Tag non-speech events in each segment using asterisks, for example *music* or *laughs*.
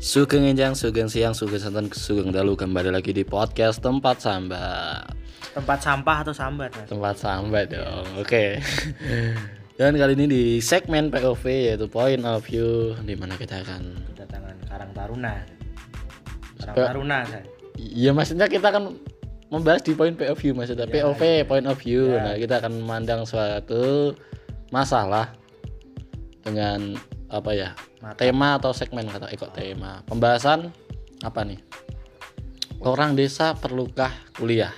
Sugeng Enjang, Sugeng Siang, Sugeng Santan, Sugeng Dalu Kembali lagi di podcast Tempat Sambat Tempat sampah atau sambat mas? Tempat Sambat dong, oke. Dan kali ini di segmen POV yaitu Point of View Di mana kita akan Kedatangan Karang Taruna. Karang Taruna saya Iya maksudnya kita akan membahas di point POV maksudnya Ya, POV, point of view. Ya. Nah kita akan memandang suatu masalah Dengan apa ya Mata. tema atau segmen kata kok tema. Pembahasan apa nih? Orang desa perlukah kuliah?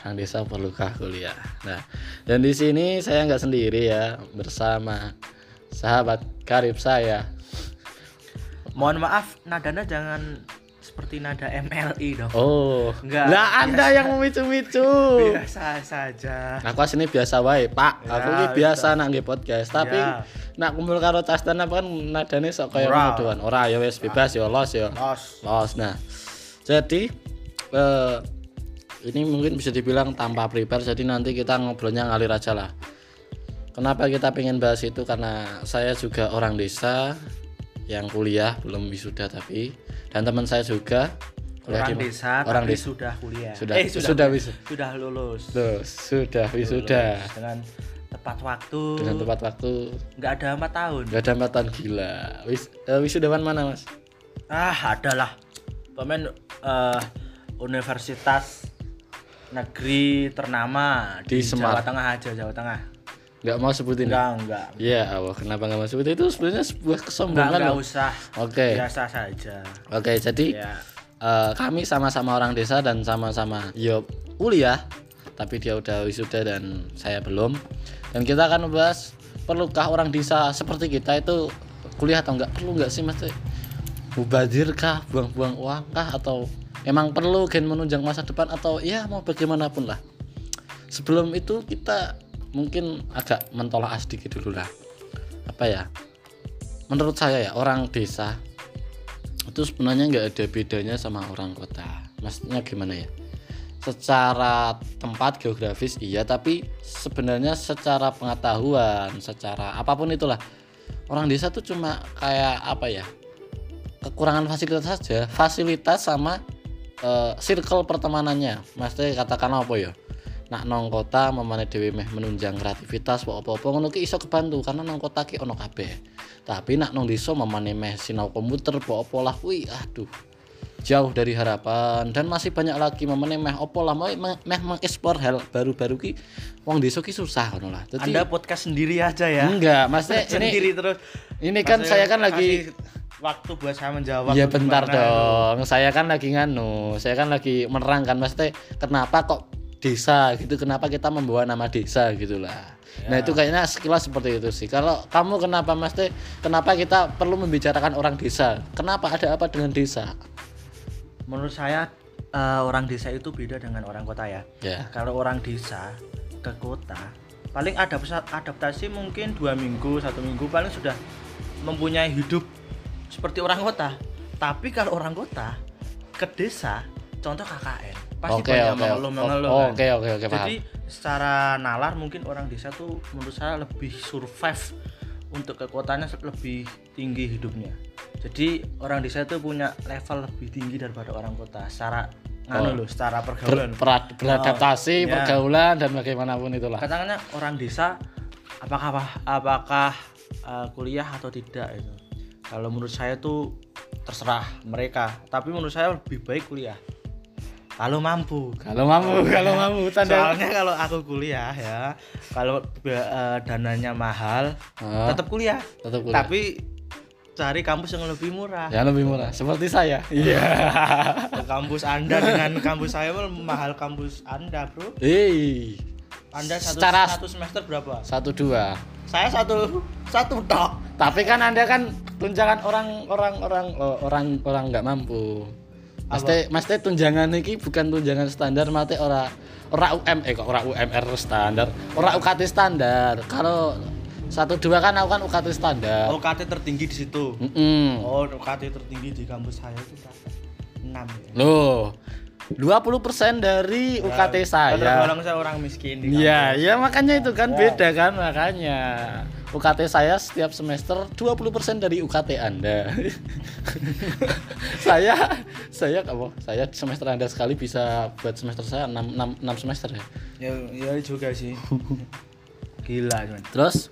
Orang desa perlukah kuliah. Nah dan di sini saya nggak sendiri ya bersama sahabat karib saya. Mohon maaf nadanya jangan seperti nada MLI dong oh Enggak, lah anda biasa. yang memicu-micu Biasa saja aku sini biasa wae pak Ya, aku ini biasa nak nggih podcast tapi Ya. nak kumpul karo Tasdan apa kan nadane sok kaya ngono doan ora ya wis bebas ya los ya Los Los. Nah, jadi eh, ini mungkin bisa dibilang tanpa prepare. Jadi nanti kita ngobrolnya ngalir aja lah. Kenapa kita pengen bahas itu? Karena saya juga orang desa yang kuliah belum wisuda tapi. Dan teman saya juga Orang di- desa orang tapi desa. sudah kuliah. Sudah- eh, sudah wis- Sudah lulus. Tuh, sudah wisuda. Lulus Dengan tepat waktu. Dengan tepat waktu. Nggak ada empat tahun. Nggak ada matan gila. Wis, eh, wisudawan mana mas? Ah adalah. Pemain eh, Universitas Negeri ternama Di di. Jawa Tengah aja Jawa Tengah Nggak mau sebutin. ya? Enggak enggak Iya, Allah, kenapa nggak mau sebutin itu sebenarnya sebuah Enggak, kesombongan enggak loh. usah Oke. Biasa saja Oke, jadi Ya eh, kami sama-sama orang desa dan sama-sama yo kuliah, tapi dia udah wisuda dan saya belum. Dan kita akan membahas perlukah orang desa seperti kita itu kuliah atau enggak? Perlu enggak sih Mas? Mubadirkah, buang-buang uang kah atau emang perlu gen menunjang masa depan atau ya mau bagaimanapun lah. Sebelum itu kita mungkin agak mentolak sedikit dulu lah. Apa ya? Menurut saya ya orang desa itu sebenarnya nggak ada bedanya sama orang kota. Maksudnya gimana ya? Secara tempat geografis iya tapi sebenarnya secara pengetahuan secara apa pun itulah. Orang desa tuh cuma kayak apa ya? Kekurangan fasilitas saja. Fasilitas sama eh, circle pertemanannya. Maksudnya katakan apa ya nak nong kota memane dewi meh menunjang kreativitas apa-apa ngono ki iso kebantu karena nong kota ki ono kabeh. Tapi nak nong desa memane meh sinau komputer apa lah kuwi aduh. Jauh dari harapan. Dan masih banyak lagi memane meh apa lah meh meh mengekspor hal baru-baru ki. Wong desa ki susah ngono lah. Jadi- Anda podcast sendiri aja ya? Enggak maksudnya ini Sendiri terus. ini kan saya kan lagi Waktu buat saya menjawab Iya bentar dong. Saya kan lagi nganu, saya kan lagi menerangkan maksudnya kenapa kok desa gitu, kenapa kita membawa nama desa gitulah. Nah itu kayaknya sekilas seperti itu sih. Kalau kamu kenapa maksudnya kenapa kita perlu membicarakan orang desa? Kenapa ada apa dengan desa? Menurut saya eh, orang desa itu beda dengan orang kota ya Ya. Kalau orang desa ke kota Paling adaptasi, adaptasi mungkin dua minggu, satu minggu Paling sudah mempunyai hidup seperti orang kota Tapi kalau orang kota ke desa Contoh KKN Pasti Oke banyak oke. mengeluh-mengeluh Oh, kan. Oke oke oke paham. Jadi secara nalar mungkin orang desa tuh menurut saya lebih survive untuk ke kotanya lebih tinggi hidupnya. Jadi orang desa itu punya level lebih tinggi daripada orang kota secara nganu Oh. loh, secara Ber- pergaulan. berat- beradaptasi, Oh, ya. pergaulan dan bagaimanapun itulah. Katakannya orang desa apakah apakah uh, kuliah atau tidak itu. Kalau menurut saya tuh terserah mereka, tapi menurut saya lebih baik kuliah. Kalau mampu, Kalau mampu, *laughs* kalau mampu tanda. Soalnya kalau aku kuliah ya, kalau eh, dananya mahal, Ah, tetap kuliah. tetap kuliah. Tapi cari kampus yang lebih murah. Ya lebih murah, seperti saya. *laughs* Iya. Kampus Anda dengan kampus saya mah mahal kampus Anda, Bro. Hei, Anda satu, Secara- satu semester berapa? satu dua. Saya satu satu tok. Tapi kan anda kan tunjangan orang orang orang oh, orang orang nggak mampu. Mesti mesti tunjangan ini bukan tunjangan standar mati ora ora UM eh kok ora UMR standar, ora UKT standar. Kalau satu dua kan aku kan UKT standar. UKT tertinggi di situ. Mm-mm. Oh, UKT tertinggi di kampus saya itu? 6 ya. Loh, 20% dari UKT saya. Tergolong saya orang miskin di Iya, kampus. ya makanya itu kan beda kan makanya. UKT saya setiap semester 20% dari UKT Anda. *laughs* saya saya apa? Saya semester Anda sekali bisa buat semester saya 6, 6, 6 semester ya. ya ya juga sih gila cuman Terus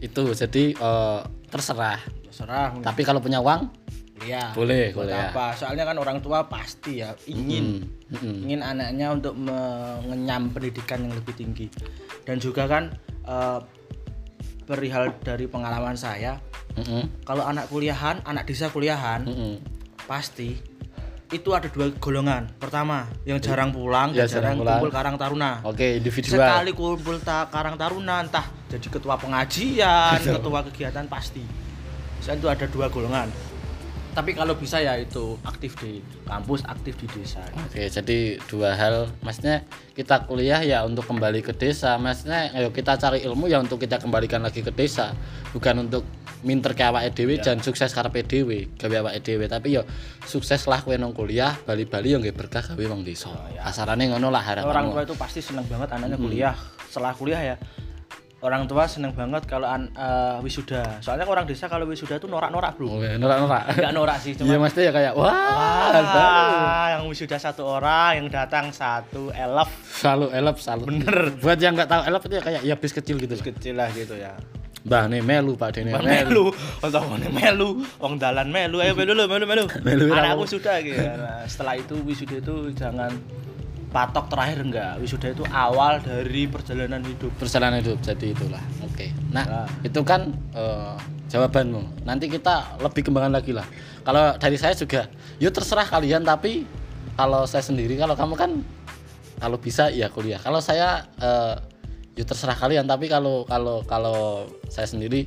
itu jadi eh, terserah. terserah Tapi kalau punya uang kuliah boleh, boleh ya. apa soalnya kan orang tua pasti ya ingin Hmm, hmm. ingin anaknya untuk mengenyam pendidikan yang lebih tinggi dan juga kan eh, perihal dari pengalaman saya Mm-mm, kalau anak kuliahan anak desa kuliahan mm-mm. pasti itu ada dua golongan. Pertama yang jarang pulang Ya, jarang, jarang pulang. kumpul karang taruna. Oke, individual. sekali kumpul ta karang taruna entah jadi ketua pengajian ketua kegiatan pasti. Saya itu ada dua golongan tapi kalau bisa ya itu aktif di kampus aktif di desa. Oke, jadi dua hal, maksudnya kita kuliah ya untuk kembali ke desa, maksudnya ayo kita cari ilmu ya untuk kita kembalikan lagi ke desa, bukan untuk minter ke awake dhewe dan sukses karepe dhewe, gawe awake dhewe, tapi yo sukses lah kowe nang kuliah, bali-bali yo nggih berkah gawe wong desa. Asarane ngono lah harapanmu. orang tua itu pasti senang banget anaknya kuliah. Setelah kuliah ya orang tua senang banget kalau an- eh, wisuda soalnya orang desa kalau wisuda itu norak-norak bro Oh, ya, norak-norak. nggak norak sih *laughs* Iya, cuma mesti ya kayak wah. Wah, yang wisuda satu orang, yang datang satu elf Selalu elep, selalu. Bener. Buat yang nggak tahu elep itu ya kayak ya bis kecil gitu. kecil lah gitu ya. Mbah nih melu Pak Dene Bang melu, otaknya melu, wong dalan melu, ayo melu lu, melu melu. Melu, Anakku sudah gitu. Nah, setelah itu wisuda itu jangan patok terakhir enggak. Wisuda itu awal dari perjalanan hidup. perjalanan hidup jadi itulah. Oke. Nah Nah. itu kan eh, jawabanmu. Nanti kita lebih kembangan lagi lah. Kalau dari saya juga yuk terserah kalian tapi kalau saya sendiri kalau kamu kan kalau bisa ya kuliah. Kalau saya eh, yuk terserah kalian tapi kalau kalau kalau saya sendiri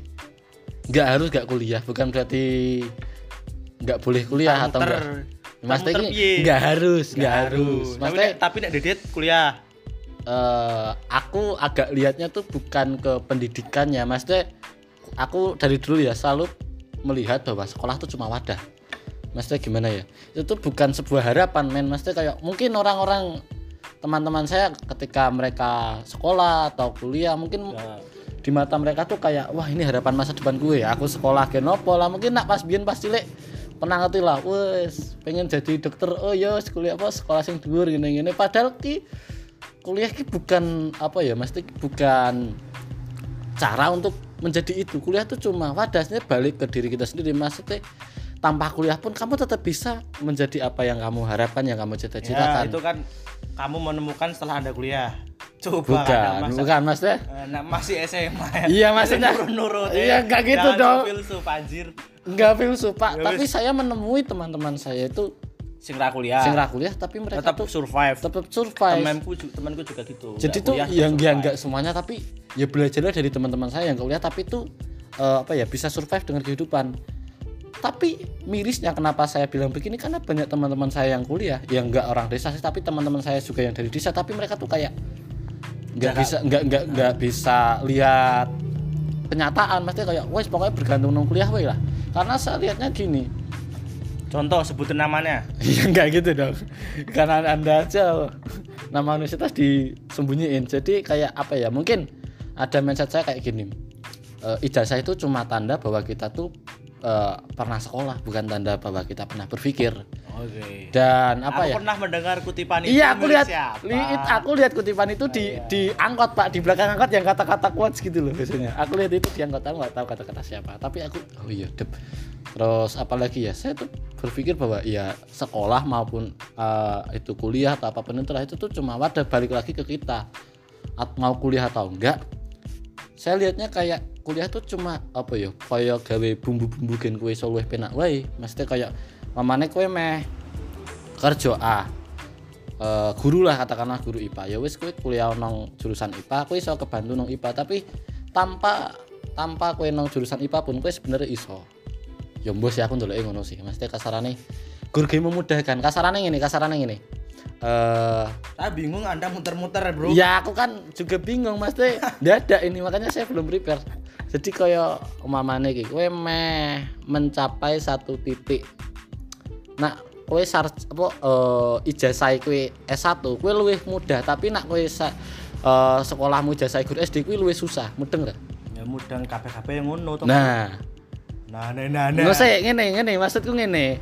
nggak harus nggak kuliah. Bukan berarti nggak boleh kuliah atau enggak Ini piye? nggak harus nggak harus. Tapi maksudnya nek- tapi nek dedet kuliah. eh aku agak lihatnya tuh bukan ke pendidikannya. Maksudnya aku dari dulu ya selalu melihat bahwa sekolah tuh cuma wadah. Maksudnya gimana ya? Itu tuh bukan sebuah harapan men. Maksudnya kayak mungkin orang-orang teman-teman saya ketika mereka sekolah atau kuliah mungkin Nah, di mata mereka tuh kayak wah ini harapan masa depan gue ya. Aku sekolah genopo lah. Mungkin nak pas biyen pas cilik pernah ngerti lah. Wes pengen jadi dokter. Oh ya kuliah apa? Sekolah sing dhuwur gini gini padahal ki kuliah ki bukan apa ya mesti bukan cara untuk menjadi itu. Kuliah tuh cuma wadahnya balik ke diri kita sendiri. Maksudnya tanpa kuliah pun kamu tetap bisa menjadi apa yang kamu harapkan yang kamu ya, cita-citakan itu kan kamu menemukan setelah Anda kuliah. Coba bukan masa- bukan maksudnya Eh, Nah, masih SMA ya. Iya, maksudnya- nurut-nurut Iya, nggak gitu Jangan dong. filsuf, anjir. nggak filsuf pak Ya tapi saya menemui teman-teman saya itu Sing ra kuliah. sing ra kuliah tapi mereka tetap tuh survive. tetap survive Temanku temanku juga gitu. jadi tuh yang ya survive. nggak semuanya tapi ya belajarlah dari teman-teman saya yang kuliah tapi tuh eh, apa ya bisa survive dengan kehidupan tapi mirisnya kenapa saya bilang begini karena banyak teman-teman saya yang kuliah yang nggak orang desa sih tapi teman-teman saya juga yang dari desa tapi mereka tuh kayak nggak bisa nggak nggak nggak bisa lihat kenyataan maksudnya kayak wes pokoknya bergantung nang kuliah weh lah karena saya lihatnya gini Contoh sebutin namanya. *laughs* Ya enggak gitu dong. Karena Anda aja nama universitas disembunyiin. Jadi kayak apa ya? Mungkin ada mindset saya kayak gini. Eh, ijazah itu cuma tanda bahwa kita tuh eh, pernah sekolah, bukan tanda bahwa kita pernah berpikir. Oke. Dan apa aku ya? pernah mendengar kutipan itu. Iya, aku lihat siapa? li- aku lihat kutipan itu di iya. di angkot, Pak, di belakang angkot yang kata-kata quotes gitu loh biasanya. Aku lihat itu di angkot, aku nggak tahu kata-kata siapa, tapi aku oh iya, dep. Terus apalagi ya, saya tuh berpikir bahwa ya sekolah maupun eh, itu kuliah atau apa pun itu itu tuh cuma wadah balik lagi ke kita. At- mau kuliah atau enggak, saya lihatnya kayak kuliah tuh cuma apa ya kayak gawe bumbu-bumbu gen kue solo penak wae. Maksudnya kayak mamane kue meh kerja A Eh, guru lah katakanlah guru IPA ya wis kue kuliah nong jurusan IPA kue iso kebantu nong IPA tapi tanpa tanpa kue nong jurusan IPA pun kue sebenarnya iso. Ya mbos ya aku ndelok ngono sih. Maksudnya kasarane guru game memudahkan. Kasarane ngene kasarane ngene. Eh Saya bingung Anda muter-muter, Bro. Ya aku kan juga bingung mas teh Dadak ini makanya saya belum prepare Jadi kaya umamane iki kowe meh mencapai satu titik Nah kowe sar apa eh, ijazah kowe S1 kowe luwih mudah tapi nak kowe eh, sekolahmu ijazah guru SD kowe luwih susah mudeng ra? Ya mudang kabeh-kabeh yang ngono to. Nah, nah nah nah. nah. Nggak sih, ngene ngene maksudku ngene.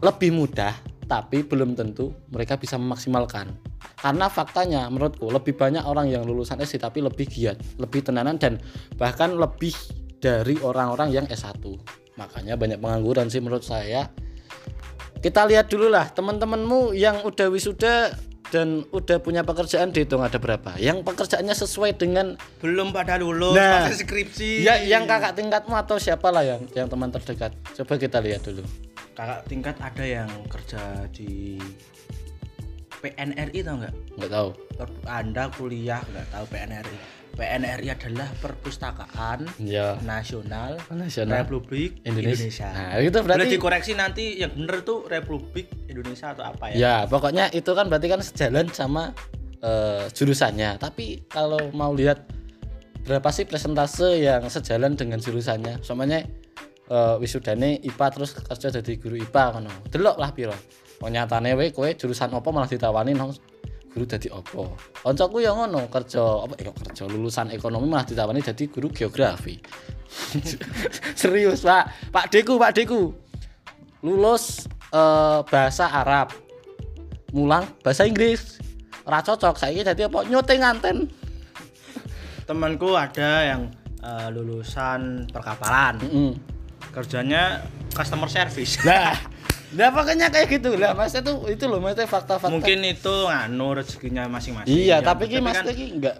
Lebih mudah tapi belum tentu mereka bisa memaksimalkan. Karena faktanya menurutku lebih banyak orang yang lulusan SD tapi lebih giat, lebih tenanan dan bahkan lebih dari orang-orang yang S1. Makanya banyak pengangguran sih menurut saya. Kita lihat dulu lah teman-temanmu yang udah wisuda dan udah punya pekerjaan dihitung ada berapa. Yang pekerjaannya sesuai dengan belum pada lulus Nah. masih skripsi. ya yang kakak tingkatmu atau siapa lah yang yang teman terdekat. Coba kita lihat dulu. kakak tingkat ada yang kerja di PNRI tau nggak? Nggak tahu. Anda kuliah nggak tahu PNRI. PNRI adalah Perpustakaan Ya. Nasional Nasional Republik Indonesia. Indonesia. Nah, itu Boleh berarti dikoreksi nanti yang bener tuh Republik Indonesia atau apa ya? ya pokoknya itu kan berarti kan sejalan sama eh, jurusannya. Tapi kalau mau lihat berapa sih presentase yang sejalan dengan jurusannya? Soalnya eh, wisudane IPA terus kerja jadi guru IPA kan. Delok lah piro. Oh nyatane we kowe jurusan apa malah ditawani nang guru dadi apa? Kancaku yang ngono kerja apa eh, kerja lulusan ekonomi malah ditawani jadi guru geografi. *laughs* Serius, Pak. Pak Deku, Pak Deku. Lulus eh, bahasa Arab. Mulang bahasa Inggris. Ora cocok saiki dadi apa nyoting nganten. Temanku ada yang eh, lulusan perkapalan. Heeh. Kerjanya customer service. Nah, nah pokoknya kayak gitu lah. Mas itu itu loh maksudnya fakta-fakta. Mungkin itu nganu rezekinya masing-masing. Iya, Ya, tapi ki kan Mas iki enggak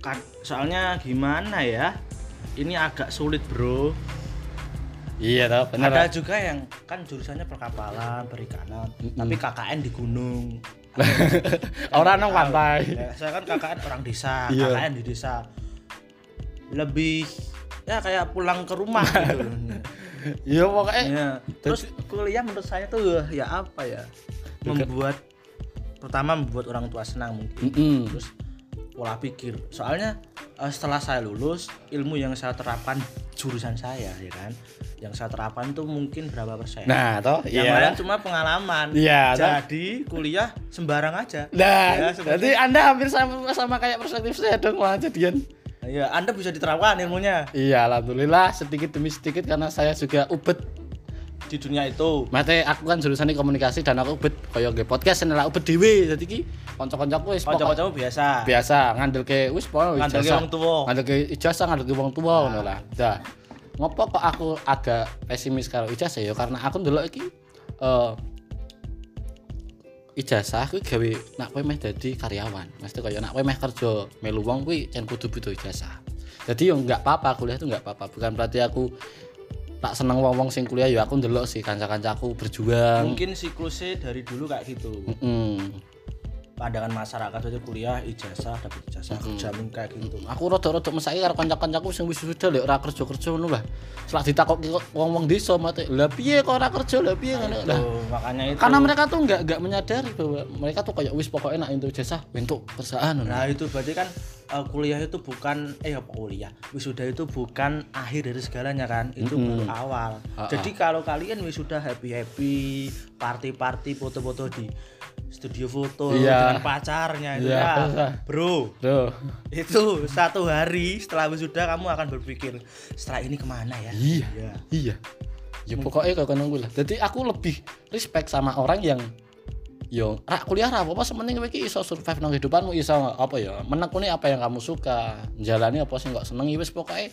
kan- soalnya gimana ya? Ini agak sulit, Bro. Iya toh, bener. Ada juga yang kan jurusannya perkapalan, perikanan, tapi KKN di gunung. *laughs* Orang nang pantai. Ya, saya kan KKN orang desa, Iya. KKN di desa. Lebih ya kayak pulang ke rumah gitu. *laughs* Iya pokoknya ya. Terus kuliah menurut saya tuh ya apa ya? Membuat pertama membuat orang tua senang mungkin. Mm-mm. Terus pola pikir. Soalnya eh, setelah saya lulus, ilmu yang saya terapkan jurusan saya ya kan. Yang saya terapkan tuh mungkin berapa persen? Nah, toh yang iya. lain cuma pengalaman. Iya, toh. Jadi kuliah sembarang aja. Nah, Ya, Anda hampir sama sama kayak perspektif saya dong malah jadian. Iya, Anda bisa diterapkan ilmunya Iya, alhamdulillah sedikit demi sedikit karena saya juga ubet. di dunia itu. Mate aku kan jurusannya komunikasi dan aku ubet kaya nge podcast nek ubet dhewe. Dadi ki kanca-kancaku wis Kanca-kancamu biasa. biasa ngandelke wis pokoke Ngandelke ijazah. wong tuwa. Ngandelke ijazah ngandelke wong tuwa ngono lah. Dah. Ngopo kok aku agak pesimis karo ijazah ya karena aku ndelok iki eh ijazah kuwi gawe nak kowe meh dadi karyawan. Mesti kaya nak kowe meh kerja melu wong kuwi jan kudu butuh ijazah. Jadi yo enggak apa-apa kuliah itu enggak apa-apa. Bukan berarti aku tak seneng wong-wong sing kuliah ya aku ndelok sih kanca-kancaku berjuang. Mungkin siklusnya dari dulu kayak gitu. Mm. Pandangan masyarakat aja kuliah ijazah dapat ijazah kerja mungkin kayak gitu. aku rada-rada mesake karo kanca-kancaku sing wis wisuda lek ora kerja-kerja ngono lah. Setelah ditakoki kok wong-wong desa mate, "Lah piye kok ora kerja? Lah piye ngono?" Lah, makanya itu. karena mereka tuh nggak nggak menyadari bahwa mereka tuh kayak wis pokoknya nak untuk jasa bentuk perusahaan. Nah itu berarti kan eh, kuliah itu bukan eh apa kuliah wisuda itu bukan akhir dari segalanya kan itu baru awal. Ha-ha. Jadi kalau kalian wisuda happy happy party party foto foto di studio foto Iya. dengan pacarnya itu Iya, ya, *laughs* bro Tuh. itu satu hari setelah wisuda kamu akan berpikir setelah ini ke mana ya? Iya. Iya. Iya. Ya pokoknya kayak ngono kuwi lah. Jadi aku lebih respect sama orang yang yo rak kuliah ra apa sementing kowe iki iso survive nang kehidupanmu iso apa ya menekuni apa yang kamu suka jalani apa sing kok seneng wis pokoke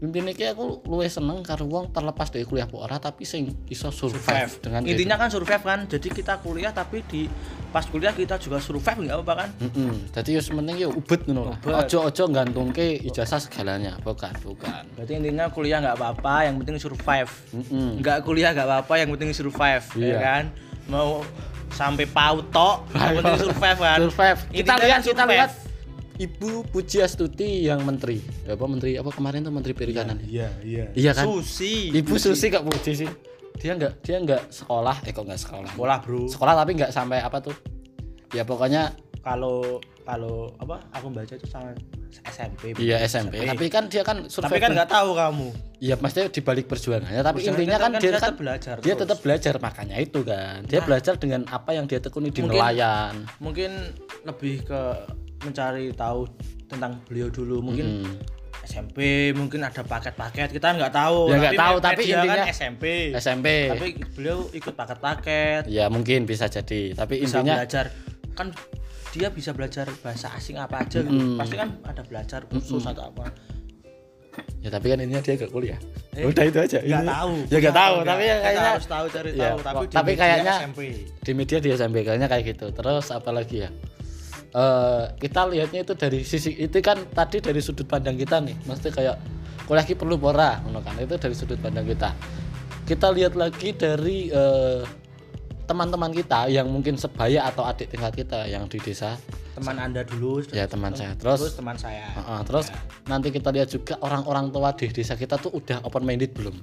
intinya ki aku luwih seneng karo wong terlepas dari kuliah ora tapi sing iso survive, dengan Intinya kan survive kan. Jadi kita kuliah tapi di pas kuliah kita juga survive nggak apa-apa kan? Heeh. Dadi yo sementing yo ubet ngono lah. Ubet. Ojo-ojo gantungke ijazah segalanya, bukan, bukan. Berarti intinya kuliah nggak apa-apa, yang penting survive. Heeh. Nggak kuliah nggak apa-apa, yang penting survive, Iya. ya kan? Mau sampai paut tok, yang penting survive kan. Survive. Kita lihat kan kita survive. lihat Ibu Pujiastuti yang menteri. Ya, apa menteri apa kemarin tuh menteri perikanan. Iya, iya. Iya kan? Susi. Ibu Susi kok puji sih. Dia enggak dia enggak sekolah, eh kok enggak sekolah. Sekolah, Bro. Sekolah tapi enggak sampai apa tuh? Ya pokoknya Kalau kalau apa? Aku baca itu sama SMP. iya SMP. Tapi kan dia kan Tapi survive. kan nggak tahu kamu. Iya, maksudnya di balik perjuangannya, tapi Perjuangan intinya kan kan dia kita kan belajar dia terus. tetap belajar makanya itu kan. Dia Nah. belajar dengan apa yang dia tekuni di Mungkin- nelayan. Mungkin lebih ke mencari tahu tentang beliau dulu. Mungkin Mm. SMP mungkin ada paket-paket kita nggak tahu. Ya, nggak tahu, tapi intinya- kan SMP SMP tapi beliau ikut paket-paket. Ya mungkin bisa jadi tapi bisa intinya belajar. Kan dia bisa belajar bahasa asing apa aja gitu. Mm. pasti kan ada belajar khusus atau apa. Ya tapi kan intinya dia gak kuliah. Eh, udah itu aja. nggak tahu. ya gak tahu tapi ya Kita kayaknya harus tahu cari Ya, tahu. Tapi tapi media kayaknya- SMP di media di SMP kayaknya kayak gitu. Terus apa lagi ya Eh kita lihatnya itu dari sisi itu kan tadi dari sudut pandang kita nih. Mesti kayak kuliah ki perlu pora? Kan? Itu dari sudut pandang kita. Kita lihat lagi dari eh, teman-teman kita yang mungkin sebaya atau adik tingkat kita yang di desa. Teman anda dulu ya teman saya. Terus terus teman saya. Heeh, terus nanti kita lihat juga orang-orang tua di desa kita tuh udah open minded belum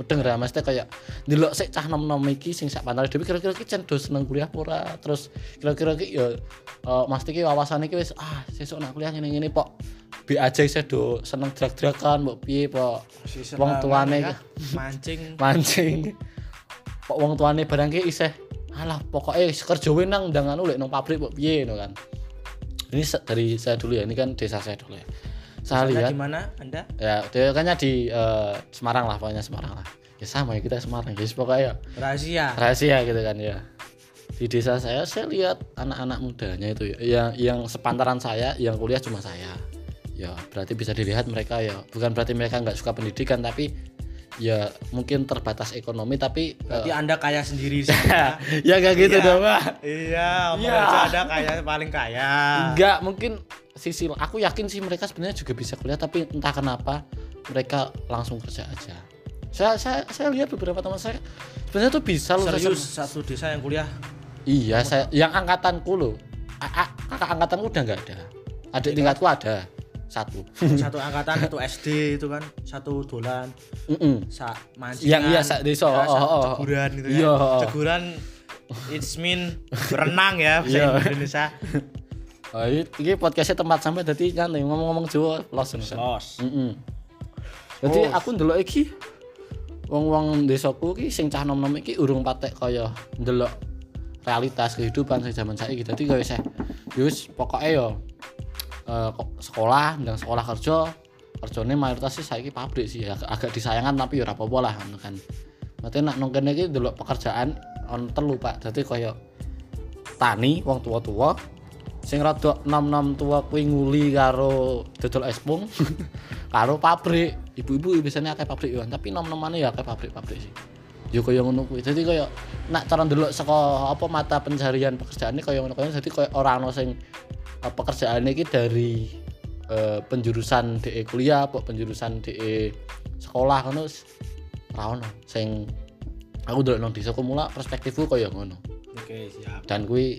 mudeng ra mesti kayak ndelok sik cah nom-nom iki sing sak pantale dhewe kira-kira ki cen seneng kuliah apa ora? Terus kira-kira ki ya eh, Mas iki wawasane ki wis ah sesuk nak kuliah ngene-ngene pok bi aja isih do seneng drag-dragan mbok piye pok wong tuane ya, mancing. *laughs* Mancing. Pok wong tuane barang ki isih alah pokoknya kerja nang ndangan ulek nang pabrik mbok piye? no kan. Ini dari saya dulu ya ini kan desa saya dulu ya saya Anda lihat. di mana anda? Ya dia kayaknya di eh, Semarang lah pokoknya Semarang lah. Ya sama ya kita Semarang. Guys pokoknya ya. Rahasia. Rahasia gitu kan ya. Di desa saya saya lihat anak-anak mudanya itu ya. Yang yang sepantaran saya yang kuliah cuma saya. Ya berarti bisa dilihat mereka ya. Bukan berarti mereka nggak suka pendidikan tapi ya mungkin terbatas ekonomi tapi berarti anda kaya sendiri *laughs* sih ya kayak gitu Iya. dong Pak. iya Iya. aja ada kaya paling kaya. Enggak, mungkin sisi aku yakin sih mereka sebenarnya juga bisa kuliah tapi entah kenapa mereka langsung kerja aja. Saya saya saya lihat beberapa teman saya sebenarnya tuh bisa loh serius satu desa yang kuliah Iya, saya yang angkatanku loh. A- a- kakak angkatanku udah nggak ada. Adik tingkatku ada satu. satu *laughs* angkatan satu SD itu kan satu dolan Mm-mm. sa mancingan Yang iya, sak desa, ya, oh, oh, oh. ceguran gitu Iya, oh. ceguran it's mean berenang ya bahasa Iya. Indonesia Oh, ini, podcastnya tempat sampai tadi nyantai ngomong-ngomong Jawa los. los Mm Jadi Oh. aku ndelok iki wong-wong desaku iki sing cah nom-nom iki urung patek kaya ndelok realitas kehidupan sing zaman saiki. Dadi kaya saya ya wis pokoke yo eh, sekolah ndang sekolah kerja kerjane mayoritas sih saiki pabrik sih agak, agak disayangkan tapi ya ora apa-apa lah kan. Mate nak nang kene iki ndelok pekerjaan on telu Pak. Dadi kaya tani wong tua-tua sing rada nom-nom tua kuwi nguli karo dodol espung *laughs* karo pabrik. Ibu-ibu biasanya akeh pabrik yo tapi nom-nomane ya akeh pabrik-pabrik sih. Yo kaya ngono kuwi. Dadi kaya nak cara ndelok saka apa mata pencarian pekerjaane kaya ngono kaya dadi kaya ora ono sing eh, pekerjaan iki dari eh, penjurusan DE kuliah apa penjurusan DE sekolah ngono ora ono sing aku ndelok nang desa mula perspektifku kaya ngono. Oke siap. Dan kui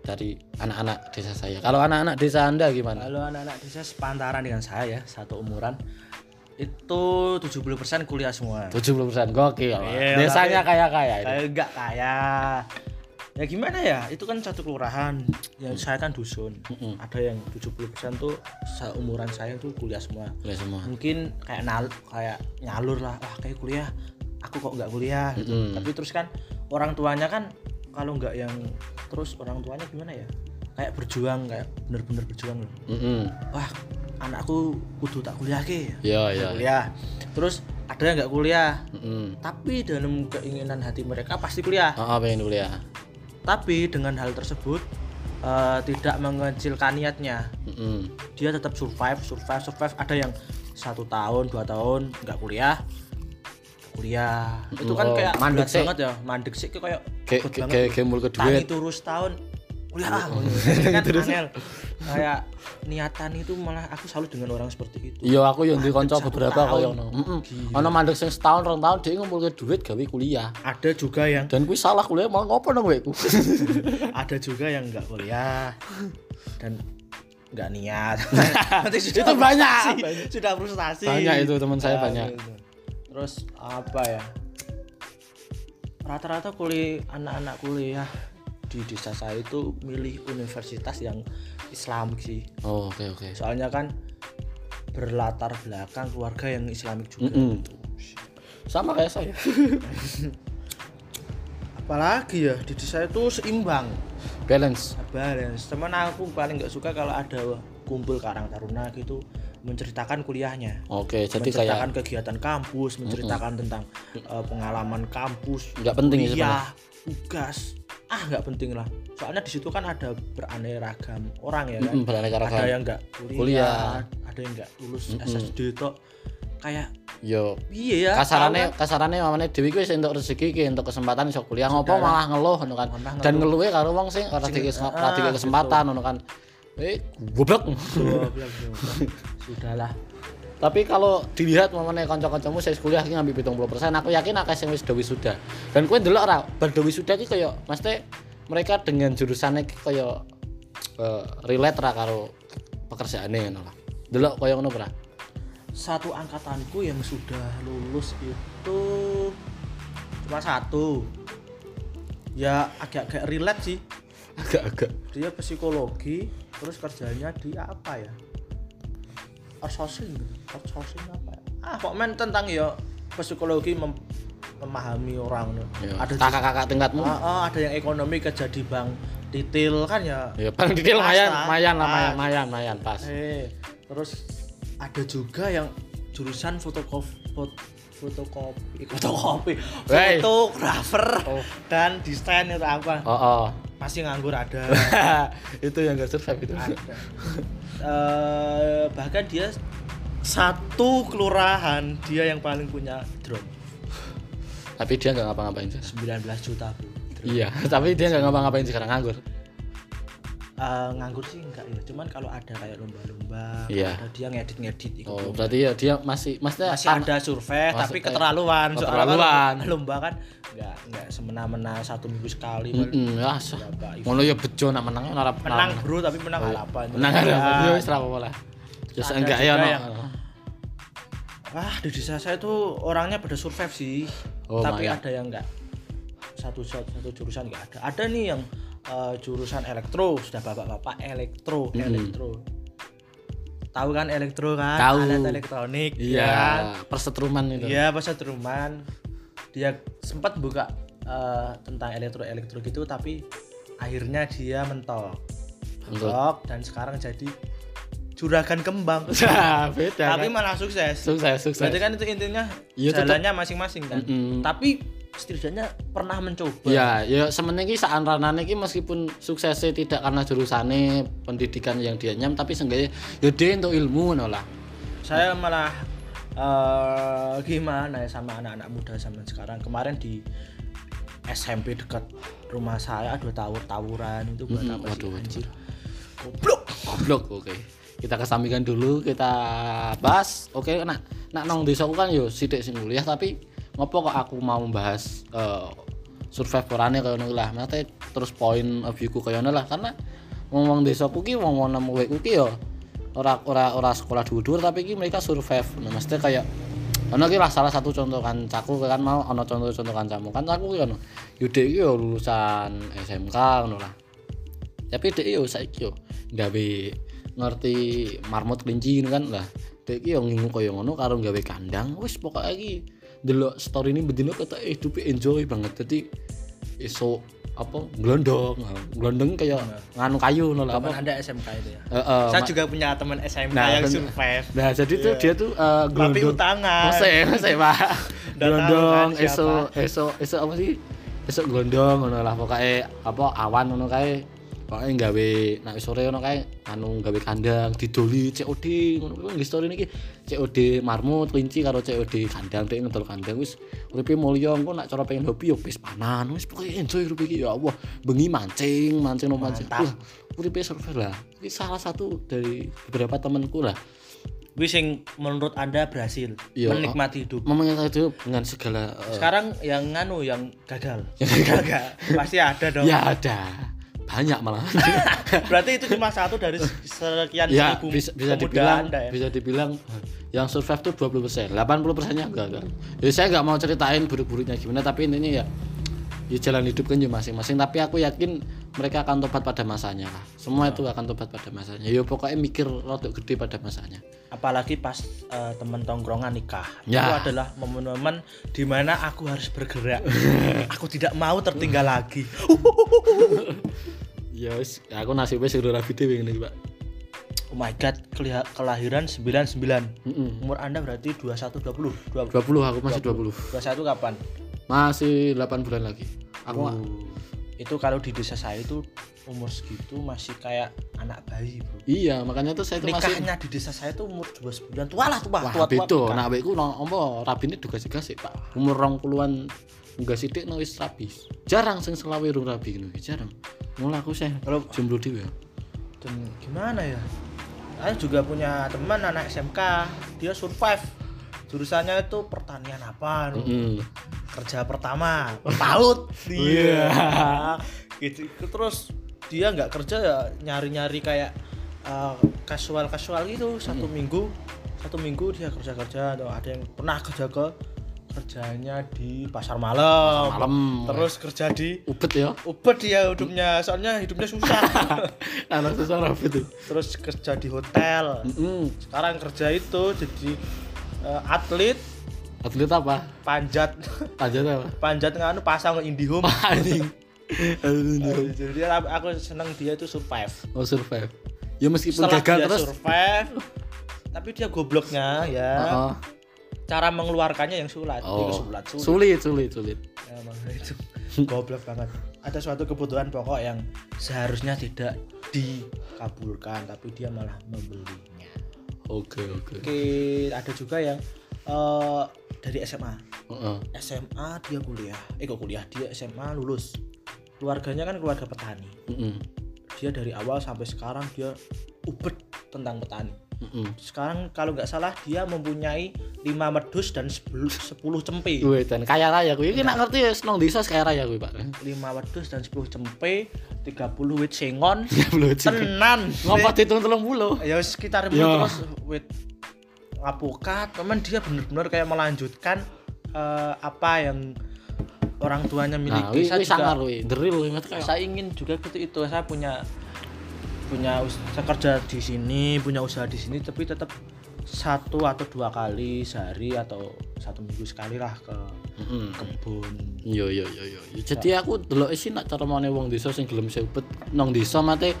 dari anak-anak desa saya. Kalau anak-anak desa Anda gimana? kalau anak-anak desa sepantaran dengan saya ya satu umuran itu 70% kuliah semua 70% gokil. Iya, Desanya kaya-kaya itu. enggak kaya ya gimana ya itu kan satu kelurahan yang saya kan dusun Mm-mm. ada yang 70% tuh seumuran saya tuh kuliah semua Kuliah semua. mungkin kayak nal kayak nyalur lah wah kayak kuliah aku kok nggak kuliah gitu. Mm-mm. tapi terus kan orang tuanya kan kalau nggak yang terus orang tuanya gimana ya kayak berjuang kayak bener-bener berjuang loh Mm-mm. wah anakku kudu tak kuliah ke Iya, iya. kuliah terus ada yang nggak kuliah Mm-mm. tapi dalam keinginan hati mereka pasti kuliah Oh, pengen kuliah. tapi dengan hal tersebut eh, tidak mengecilkan niatnya Mm-mm. dia tetap survive survive survive ada yang satu tahun dua tahun nggak kuliah kuliah itu kan Oh, kayak mandek sih. banget ya mandek sih kayak Kayak banget. kayak gembul ke tani *laughs* terus tahun kuliah ah Ini kan angel kayak niatan itu malah aku salut dengan orang seperti itu Iya, aku yang di kanca beberapa kaya ngono. Heeh. Ana mandek sing setahun rong tahun dia ngumpulke duit gawe kuliah. ada juga yang Dan kuwi salah kuliah malah ngopo nang kowe *laughs* ada juga yang nggak kuliah dan nggak niat *laughs* Itu banyak. sudah frustasi Banyak itu teman saya banyak. Terus apa ya rata-rata kuliah anak-anak kuliah di desa saya itu milih universitas yang Islamik sih Oh, oke oke. soalnya kan berlatar belakang keluarga yang Islamik juga Mm-mm. Sama kayak saya. *laughs* apalagi ya di desa itu seimbang Balance. balance teman aku paling nggak suka kalau ada kumpul Karang Taruna gitu menceritakan kuliahnya. Oke jadi kayak menceritakan kegiatan kampus menceritakan tentang eh, pengalaman kampus nggak penting ya tugas. Ah nggak penting lah. Soalnya di situ kan ada beraneka ragam orang ya kan? Beraneka ada ragam yang nggak kuliah, Kuliah. ada yang nggak lulus Mm-mm. SSD tok. Kayak yo iya ya kasarane tahu kasarane mamane dewi kuwi entuk rezeki ki entuk kesempatan iso kuliah ngopo malah ngeluh ngono kan? Dan ngeluh. ngeluhe karo wong sing ora dikasih ora dikasih kesempatan ngono kan eh goblok. *laughs* Sudahlah. Tapi kalau dilihat mamane kanca-kancamu saya kuliah ki ngambil 70% aku yakin akeh sing wis wisuda. Dan kowe ndelok ora bar do wisuda ki kaya mesti mereka dengan jurusannya ki kaya eh, relate ra karo pekerjaane ngono lah. Delok kaya ngono ora? Satu angkatanku yang sudah lulus itu cuma satu. Ya agak-agak relate sih. Agak-agak. Dia psikologi terus kerjanya di apa ya? Outsourcing outsourcing apa ya? Ah pokoknya tentang ya psikologi mem- memahami orang. Ya, ada kakak-kakak tingkatmu. Ah, ah, ada yang ekonomi kerja di bank titil kan ya? Ya paling detail mayan lah, mayan lah mayan mayan mayan pas. Eh terus ada juga yang jurusan fotokopi fotokopi fotokopi Wey. fotografer Oh. dan desain itu apa? Oh, oh. Masih nganggur ada. *laughs* Itu yang gak survive itu. Ada. Eh, bahkan dia satu kelurahan dia yang paling punya drone tapi dia nggak ngapa-ngapain sih. 19 juta bro Drone. iya *laughs* tapi dia nggak ngapa-ngapain sekarang nganggur Eh, nganggur sih enggak ya cuman kalau ada kayak lomba-lomba Iya. ada dia ngedit-ngedit ikut oh lomba. berarti ya dia masih masih ada survei Masih tapi keterlaluan keterlaluan. kan lomba kan nggak nggak semena-mena satu minggu sekali paling Mm-mm, ya ngono ya bejo nak menang ora menang bro tapi menang Oh, apa menang Ya. apa ya wis ra apa-apa lah terus enggak ya Wah, di desa saya tuh orangnya pada survive sih. Oh, Tapi ada yang enggak satu satu, satu jurusan enggak ada. Ada nih yang eh, jurusan elektro, sudah bapak-bapak elektro, Mm-mm. elektro. Tahu kan elektro kan? Tahu. Alat elektronik. ya kan? iya persetruman itu Iya, pas Truman dia sempat buka eh, tentang elektro-elektro gitu tapi akhirnya dia mentok. Mentok. Dan sekarang jadi juragan kembang. *laughs* Ya, beda tapi kan. malah sukses. sukses sukses Berarti kan itu intinya Iya, tetep. jalannya masing-masing kan. Mm-mm. Tapi setidaknya pernah mencoba. Ya, ya semeniki iki saat ranane iki meskipun suksesnya tidak karena jurusane pendidikan yang dia nyam tapi seenggaknya ya dia untuk ilmu ngono lah. Saya malah eh, gimana ya sama anak-anak muda zaman sekarang. Kemarin di SMP dekat rumah saya ada tawur-tawuran itu buat Mm-mm, apa sih? waduh, waduh. Anjir. Goblok. Goblok, oke. Kita kesampingkan dulu, kita bahas. Oke, nak nak nong desaku kan yo sithik sing kuliah tapi ngopo kok aku mau membahas eh survive orane kaya lah. Mate terus poin view-ku kaya ngono lah karena wong-wong desaku ki wong-wong nemu ku ki yo ora ora ora sekolah dhuwur tapi ki mereka survive. Nah, mesti kayak ono ki lah salah satu contoh kancaku kan mau ono contoh-contoh kancamu. Kan aku ki ono Yude ki yo lulusan SMK ngono lah. tapi dek yo saiki yo gawe ngerti marmut kelinci kan lah dek iki yo ngingu kaya ngono karo gawe kandang wis pokoknya iki delok story ini bedino kata hidup enjoy banget jadi iso apa glondong glondong kayak nganu kayu lah Kapan apa Anda SMK itu ya? Heeh, Saya ma- juga punya teman SMK Nah, yang survive. nah jadi tuh Iya. dia tuh eh, Tapi utangan. Masa masa Pak. *laughs* Glondong, kan eso, eso, eso apa sih? Esok glondong ngono lah pokoknya apa awan ngono kae. Pokoknya gawe nak sore ngono kae anu gawe kandang didoli COD ngono kuwi nggih story niki COD marmut kelinci karo COD kandang dek ngedol kandang wis uripe mulya engko nak cara pengen hobi yo wis panan wis pokoknya enjoy urip iki ya Allah bengi mancing mancing no mancing. Wah, uripe survive lah ini salah satu dari beberapa temanku lah Wis yang menurut Anda berhasil Iya. menikmati hidup. memang itu dengan segala eh, Sekarang yang nganu yang gagal. gagal. *laughs* Pasti ada dong. Ya ada banyak malah. *laughs* Berarti itu cuma satu dari sekian ya seribu bisa bisa dibilang Anda ya. bisa dibilang yang survive tuh 20 persen, 80 persennya gagal. Ya saya nggak mau ceritain buruk-buruknya gimana, tapi intinya ya ya jalan hidup kan ya masing-masing. Tapi aku yakin mereka akan tobat pada masanya lah. Semua itu akan tobat pada masanya. Ya pokoknya mikir rotok gede pada masanya. Apalagi pas eh, temen tongkrongan nikah. Ya. Itu adalah momen-momen di mana aku harus bergerak. *laughs* aku tidak mau tertinggal lagi. *laughs* Ya aku nasibnya sudah rapi ngene iki, Pak. oh my god kelahiran 99 Mm-mm. umur anda berarti 21 20 20 20 aku masih 20 21 kapan masih 8 bulan lagi. Aku Oh. itu kalau di desa saya itu umur segitu masih kayak anak bayi bro iya makanya tuh saya tuh masih nikahnya di desa saya tuh umur 29 tua lah tua wah tua tua betul nah beku no ompo rabine juga sih kasih pak. Umur rong puluhan enggak sidik no wis rabi. Jarang sing selawe rung rabi ngono iki, jarang. Mulai aku sih Kalau- jomblo dhewe. Dan gimana ya? Saya juga punya teman anak SMK dia survive. Jurusannya itu pertanian apa Mm. Kerja pertama PAUD Iya. gitu terus dia nggak kerja ya nyari nyari kayak kasual kasual gitu. Satu minggu satu minggu dia kerja kerja atau ada yang pernah kerja ke kerjanya di pasar malam, malam. terus kerja di ubet ya? Ubed dia hidupnya. Soalnya hidupnya susah. *laughs* Anak susah rabi tuh. Terus kerja di hotel. Mm. sekarang kerja itu jadi eh, atlet atlet apa? Panjat. Panjat apa? Panjat nganu *laughs* pasang IndiHome. Anjing. Jadi aku- aku seneng dia itu survive. Oh survive. Ya meskipun setelah gagal dia terus. survive tapi dia gobloknya ya. Oh, cara mengeluarkannya yang sulit. Oh. itu sulit sulit. Sulit sulit sulit. Ya, emang itu *laughs* goblok banget. Ada suatu kebutuhan pokok yang seharusnya tidak dikabulkan tapi dia malah membelinya. Oke oke. Oke ada juga yang eh, dari SMA Heeh. SMA dia kuliah eh kok kuliah? Dia SMA lulus. Keluarganya kan keluarga petani. Mm-mm. dia dari awal sampai sekarang dia ubet tentang petani. Mm-mm. sekarang kalau nggak salah dia mempunyai 5 medus dan 10, 10 cempe. Gue dan kaya raya gue ini nak ngerti ya seneng desa kaya raya gue pak. 5 wedus dan 10 cempe 30 wit sengon *laughs* ya belum tenan. Ngapa dihitung telung puluh. Ya sekitar Ya. terus wit ngapukat teman dia bener-bener kayak melanjutkan eh, apa yang orang tuanya nah miliki. wi saya sangar juga mati kayak. saya ingin juga gitu itu. Saya punya punya us- saya kerja di sini punya usaha di sini tapi tetap satu atau dua kali sehari atau satu minggu sekali lah ke Mm-mm. kebun. Yo yo yo yo. Jadi aku delok sih nak cara mane wong desa sing gelem sebet nang desa mate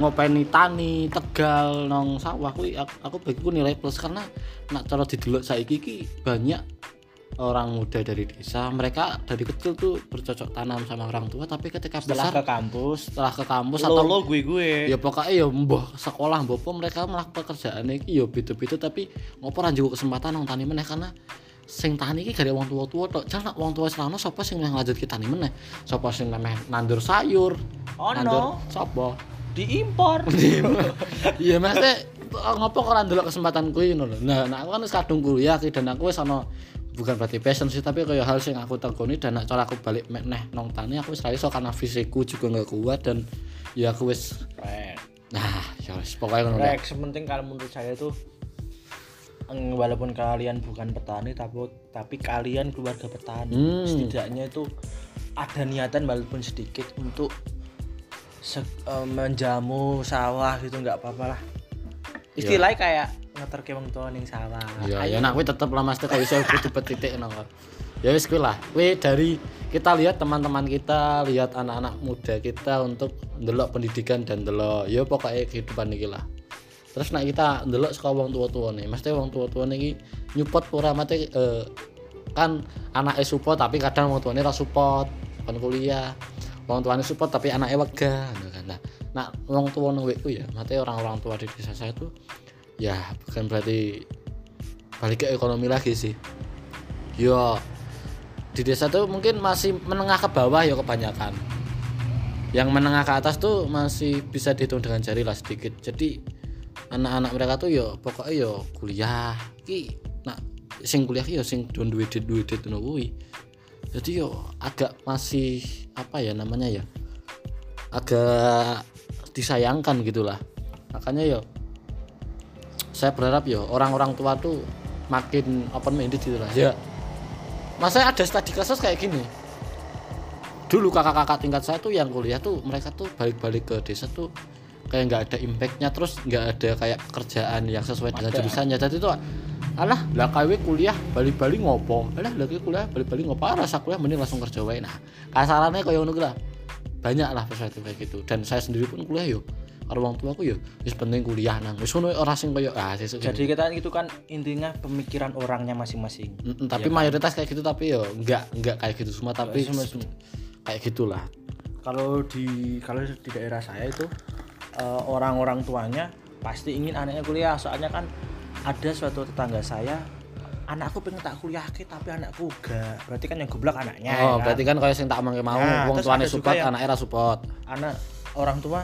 ngopeni tani Tegal nang sawah kuwi aku, aku bagiku nilai plus. Karena nak cara didelok saiki iki banyak orang muda dari desa mereka dari kecil tuh bercocok tanam sama orang tua tapi ketika setelah besar ke kampus setelah ke kampus atau lolo gue gue ya pokoknya ya mbah sekolah mbah mereka melakukan pekerjaan iki ya beda-beda tapi ngopo njuk kesempatan nang tani meneh karena sing tani iki gak ada wong tua-tua tok. Jan nak wong tua selana sapa sing meh nglanjutke tani meneh? Sapa sing meh nandur sayur Oh, nandur no. sapa *laughs* diimpor. Iya maksudnya ngopo kok ora ndelok kesempatan kuwi ngono lho? Nah nah aku kan wis kadung kuliah dan aku wis ana bukan berarti passion sih tapi kayak hal sing aku tekuni dan nak cara aku balik meneh nang tani aku wis ra iso karena fisikku juga nggak kuat dan ya aku wis Nah, ya wis pokoknya ngono rek sementing kalau menurut saya tuh walaupun kalian bukan petani tapi tapi kalian keluarga petani Hmm. setidaknya itu ada niatan walaupun sedikit untuk se- eh, menjamu sawah gitu nggak apa-apa lah istilahnya kayak ngeterke wong tua ning sawah Ya, Ayo. ya nak kuwi tetep lah Mas kalau iso cepet titik nang. Ya wis kuwi lah. Kuwi dari kita lihat teman-teman kita, lihat anak-anak muda kita untuk ndelok pendidikan dan ndelok ya pokoknya kehidupan iki lah. Terus nak kita ndelok saka wong tua-tua nih, mesti wong tua-tua nih nyupot ora mate eh, kan anaknya support tapi kadang wong tuane ra support, kan kuliah. Wong tuane support tapi anaknya wegah ngono kan. Nah, nak wong tua nang wekku ya, mate orang-orang tua di desa saya tuh ya bukan berarti balik ke ekonomi lagi sih. Yo di desa tuh mungkin masih menengah ke bawah ya kebanyakan. Yang menengah ke atas tuh masih bisa dihitung dengan jari lah sedikit. Jadi anak-anak mereka tuh yo pokoknya yo kuliah. Ki nah sing kuliah yo sing don duit duit duit jadi yo agak masih apa ya namanya ya agak disayangkan gitulah. Makanya yo saya berharap ya orang-orang tua tuh makin open minded gitu lah. Ya masa ada studi kasus kayak gini. Dulu kakak-kakak tingkat saya tuh yang kuliah tuh mereka tuh balik-balik ke desa tuh kayak nggak ada impactnya terus nggak ada kayak pekerjaan yang sesuai dengan Ada. jurusannya. Jadi tuh alah lah KW kuliah balik-balik ngopo? Alah lagi kuliah balik-balik ngopo? Ah, rasa kuliah mending langsung kerja wae. Nah kasarannya kayak ngono lah. Banyak lah perspektif kayak gitu. Dan saya sendiri pun kuliah yo. Karo wong tuaku ya wis penting kuliah nang. Wis ngono ora sing koyo ah sesuk jadi kita itu kan intinya pemikiran orangnya masing-masing. Mm, mm, tapi mayoritas kayak gitu tapi ya enggak enggak kayak gitu semua tapi semua- kayak gitulah. Kalau di kalau di daerah saya itu eh, orang-orang tuanya pasti ingin anaknya kuliah. Soalnya kan ada suatu tetangga saya anakku pengen tak kuliah ke tapi anakku enggak berarti kan yang goblok anaknya oh ya berarti kan kayak sing tak omongke mau Nah, wong tuane juga support yang- anaknya ra support. Anak orang tua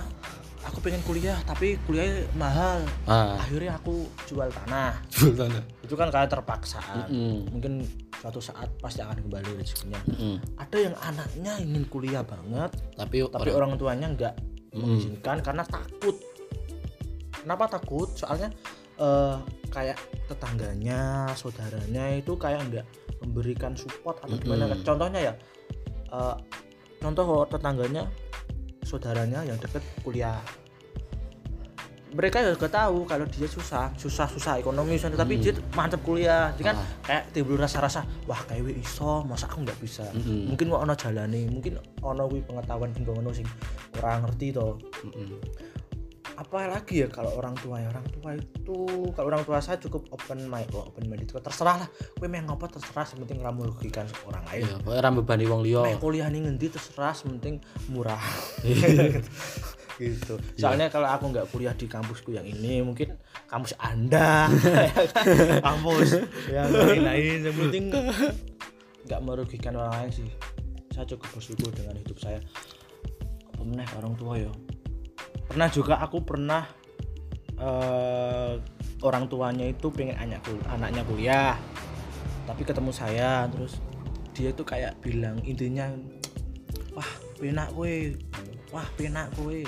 aku pengen kuliah tapi kuliahnya mahal. Ah. Akhirnya aku jual tanah. *laughs* Sultan. itu kan kayak terpaksaan Mm. mungkin suatu saat pasti akan kembali rezekinya. Mm. ada yang anaknya ingin kuliah banget tapi tapi orang orang tuanya nggak mengizinkan karena takut. Kenapa takut? Soalnya eh, kayak tetangganya saudaranya itu kayak nggak memberikan support atau gimana Mm-mm. contohnya ya eh, contoh tetangganya saudaranya yang deket kuliah mereka juga tahu kalau dia susah susah susah ekonomi susah, tapi Mm. dia mantep kuliah jadi kan Ah. kayak timbul rasa-rasa wah kayak we iso masa aku nggak bisa Mm-mm. mungkin kok ono jalane mungkin ono pengetahuan sing ngono sing kurang ngerti to Mm-mm. apalagi ya kalau orang tua ya orang tua itu kalau orang tua saya cukup open mind oh, open mind itu terserah lah. Kowe meh ngopo terserah sementing ora merugikan orang lain. Ya pokoknya ra bebani wong liya. Meh kuliah ning ngendi terserah sementing murah. *laughs* *laughs* Iya. gitu soalnya kalau aku nggak kuliah di kampusku yang ini mungkin kampus anda. *laughs* Kampus yang lain-lain yang penting nggak merugikan orang lain sih. Saya cukup bersyukur dengan hidup saya. Apa meneh orang tua ya pernah juga aku pernah eh, orang tuanya itu pengen anakku anaknya kuliah. Tapi ketemu saya terus dia tuh kayak bilang intinya wah penak kowe wah penak kowe.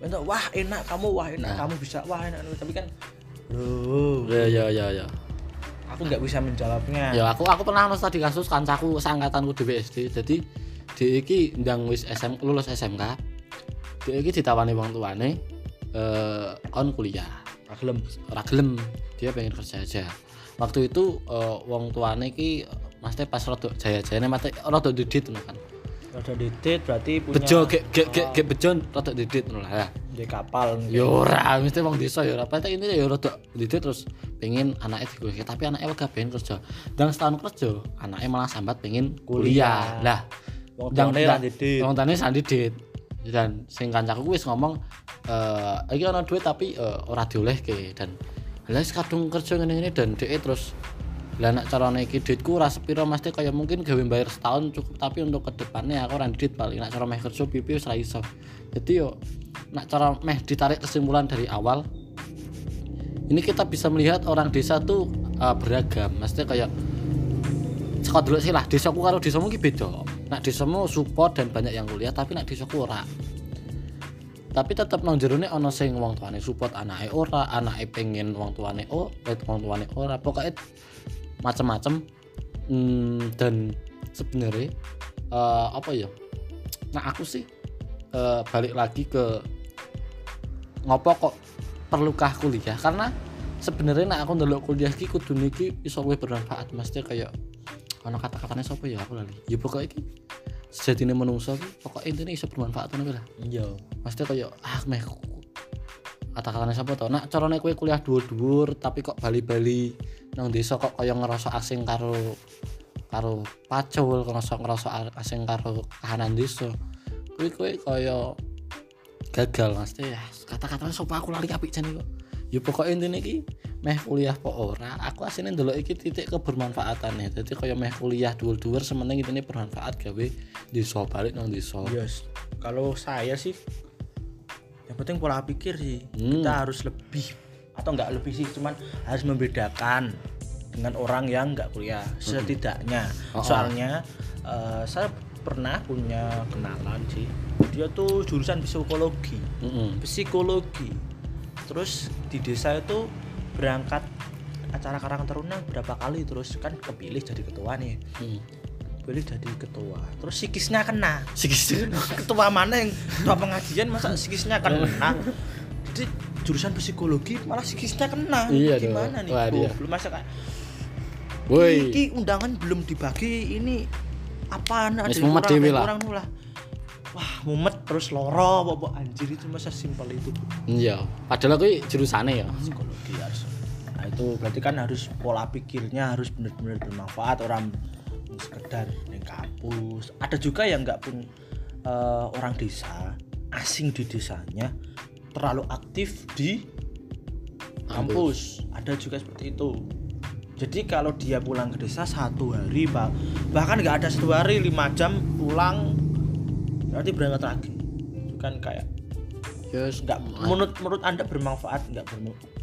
Bentuk, wah enak kamu wah enak Nah. kamu bisa wah enak tapi kan bro ya ya ya ya. Aku nggak bisa menjawabnya. Ya aku aku pernah nonton tadi kasus kancaku seangkatanku di BSD jadi dia iki ndang wis SM lulus SMK dia iki ditawani wong tuane eh on kuliah. Raglem ora gelem. Dia pengen kerja aja. Waktu itu eh, wong tuane iki maksudnya pas rodok jaya-jayane mate rodok didit ngono kan? Ada didit berarti punya bejo gek gek gek gek bejo rodok didit ngono lah. Di kapal ya ora mesti wong desa ora. Pasti ini ya rodok didit terus pengen anaknya digoleki tapi anaknya wegah pengen kerja. Dan setahun kerja anaknya malah sambat pengen kuliah. Kuliah. lah wong tuane dan- ra didit. wong tane sandidit dan sing kancaku wis ngomong eh iki ana duit tapi eh, ora diolehke. Dan wis kadung kerja ngene-ngene dan dhek terus lah nek carane iki duitku ora sepiro mesti kaya mungkin gawe bayar setahun cukup tapi untuk ke depannya aku ora duit paling nek cara meh kerja pipi wis ra iso. Jadi yo nek cara meh ditarik kesimpulan dari awal ini kita bisa melihat orang desa tuh eh, beragam. Maksudnya kayak sekolah dulu sih lah desaku karo desamu ki beda nak desamu support dan banyak yang kuliah tapi nak desaku ora. Tapi tetap nang jerone ana sing wong tuane support anake ora anake pengen wong tuane oh wong tuane ora. Pokoknya macem-macem. Hmm, dan sebenarnya eh, apa ya? Nah aku sih eh, balik lagi ke ngopo kok perlukah kuliah? Karena sebenarnya nak aku ndelok kuliah ki kudu niki iso luwih bermanfaat. Mesti kayak ana kata-katanya sapa ya? Aku lali. Ya pokoknya iki sejatine menungso ki pokoknya intinya iso bermanfaat ngono lah. Iya. Mesti kayak ah meh kata-katanya sapa to? Nak carane kowe kuliah dhuwur-dhuwur tapi kok bali-bali nang desa kok kaya ngerasa asing karo karo pacul ngerasa ngerasa asing karo kahanan desa kuwi kowe kaya gagal mesti ya kata-katanya sapa aku lali apik jane kok ya pokoknya intinya iki meh kuliah kok ora? Aku aslinya ndelok iki titik kebermanfaatannya jadi kaya meh kuliah dhuwur-dhuwur sementing intine bermanfaat gawe desa balik nang desa. Yes. Kalau saya sih yang penting pola pikir sih. Hmm. kita harus lebih atau enggak lebih sih cuman harus membedakan dengan orang yang enggak kuliah. Setidaknya. Oh, oh. soalnya eh, saya pernah punya kenalan sih. Dia tuh jurusan psikologi. Mm-mm. psikologi terus di desa itu berangkat acara karang taruna berapa kali terus kan kepilih jadi ketua nih Mm. pilih jadi ketua terus psikisnya kena Sikis *laughs* ketua mana yang ketua pengajian masa psikisnya kena jadi jurusan psikologi malah psikisnya kena Iya dong. gimana nih Wah, iya. belum masa kayak Woi. iki undangan belum dibagi ini apa kurang, yang lah. kurang lah wah mumet terus loro apa anjir itu masa simpel itu iya. Padahal aku jurusane ya. Psikologi harus. Nah itu berarti kan harus pola pikirnya harus benar-benar bermanfaat. Orang sekedar di kampus. Ada juga yang nggak pun eh, orang desa asing di desanya terlalu aktif di kampus. ada juga seperti itu. Jadi kalau dia pulang ke desa satu hari bah- bahkan nggak ada satu hari lima jam pulang berarti berangkat lagi itu kan kayak yes. nggak menurut menurut anda bermanfaat nggak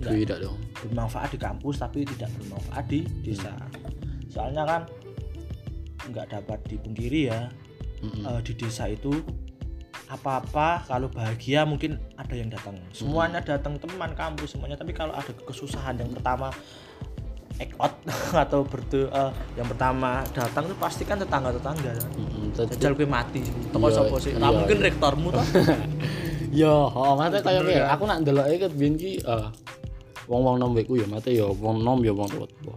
nggak tidak dong. bermanfaat di kampus tapi tidak bermanfaat di desa. Soalnya kan nggak dapat dipungkiri ya Mm-mm. eh, di desa itu apa-apa kalau bahagia mungkin ada yang datang. Semuanya datang teman kampus semuanya tapi kalau ada kesusahan yang pertama act out *laughs* atau bertu eh, yang pertama datang itu pasti kan tetangga tetangga jajal gue mati toko Iya, sopo sih iya, Nah, mungkin *laughs* iya. rektormu tuh Yo, oh, mate kaya piye? kan? Aku nak ndeloke ket biyen ki wong-wong nom weku ya mate ya wong nom ya wong tuwa.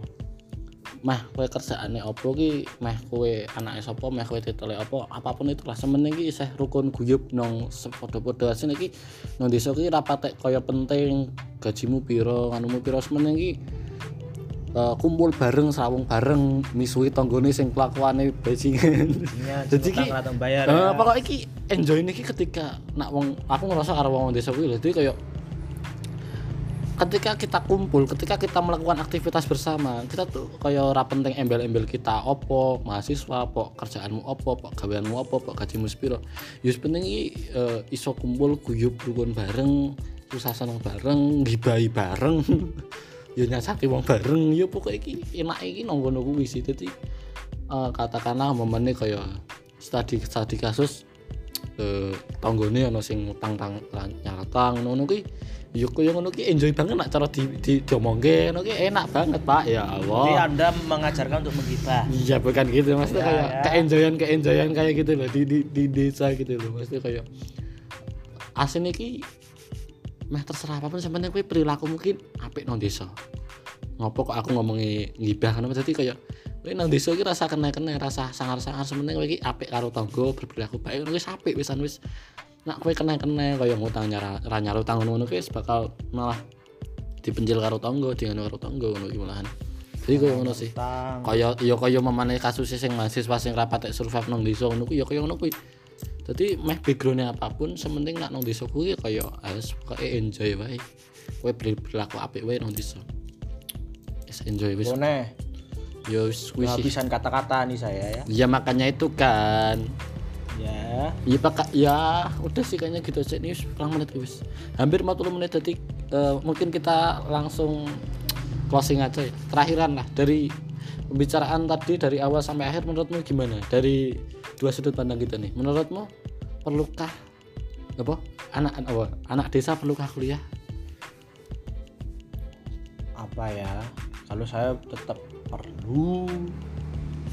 Mah kowe kerjaane opo ki meh kowe anake sapa meh kowe titele apa apa pun itulah sementing ki isih rukun guyub nang padha-padha asine ki nang desa ki ra patek kaya penting gajimu pira nganumu pira sementing ki eh, kumpul bareng srawung bareng misuhi tanggane sing kelakuane bajingan. *laughs* Jadi ki datang bayar ya. pokoknya iki enjoy iki ketika nak wong aku ngerasa karo wong desa kuwi lho jadi kayak ketika kita kumpul, ketika kita melakukan aktivitas bersama, kita tuh kayak ora penting embel-embel kita opo, mahasiswa, opo, kerjaanmu opo, opo, gaweanmu opo, opo, gajimu sepiro. Yus penting iki eh, iso kumpul guyub rukun bareng, susah seneng bareng, gibahi bareng. *laughs* ya nyasaki wong bareng, ya pokoknya iki enak iki nang ngono kuwi sih. Dadi eh, katakanlah momennya kayak studi studi kasus eh tanggone ana sing utang tang nyartang ngono kuwi. Ya koyo ngono ki enjoy banget nak cara di, di diomongke. Ngono ki enak banget Pak. Ya Jadi Allah Anda mengajarkan untuk menggibah. iya bukan gitu maksudnya Ya, kayak ya. keenjoyan keenjoyan kayak gitu loh di, di, di desa gitu loh. Maksudnya kayak asin iki meh terserah apa pun sebenarnya kuwi perilaku mungkin apik nang desa. Ngopo kok aku ngomongi ngibah kan jadi kayak kowe nang desa iki rasa kena-kena rasa sangar-sangar sementing kowe iki apik karo tangga berperilaku baik ngono wis apik wisan wis nak kowe kena-kena kaya ngutang nyara ra nyara utang ngono kuwi wis bakal malah dipenjil karo tangga dengan karo tangga ngono iki malahan. Jadi koyo ngono sih. Kaya ya kaya memane kasus sing mahasiswa sing rapat survive nang desa ngono kuwi ya kaya ngono kuwi dadi meh backgroundnya apa pun sementing nak nang desa kuwi kaya harus pokoke enjoy wae kowe ber- berlaku apik wae nang desa wis enjoy wis Boleh. ya wis Kehabisan kata-kata nih saya ya. ya makanya itu kan Ya. Iya pak, ya udah sih kayaknya gitu aja nih kurang menit wis. Hampir 40 menit jadi eh, mungkin kita langsung closing aja ya. Terakhiran lah dari pembicaraan tadi dari awal sampai akhir menurutmu gimana? Dari dua sudut pandang kita nih. Menurutmu perlukah apa? Anak apa? Anak desa perlukah kuliah? Apa ya? Kalau saya tetap perlu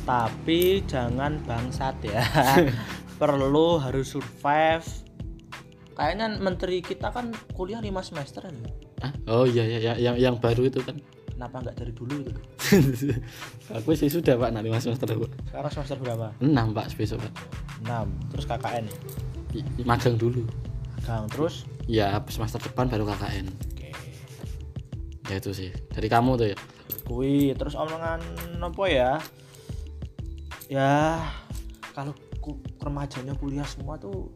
tapi jangan bangsat ya. *laughs* perlu harus survive. Kayaknya menteri kita kan kuliah 5 semester ya. Hah? Oh iya iya iya, yang yang baru itu kan. Kenapa nggak dari dulu itu? *laughs* Aku sih sudah pak nanti mas semester aku. Sekarang semester berapa? enam pak besok pak. 6. Terus KKN. I- Magang dulu. Gang terus. Ya habis semester depan baru KKN. Oke. Ya itu sih. Dari kamu tuh ya. Kui terus omongan apa ya? Ya kalau ku- remajanya kuliah semua tuh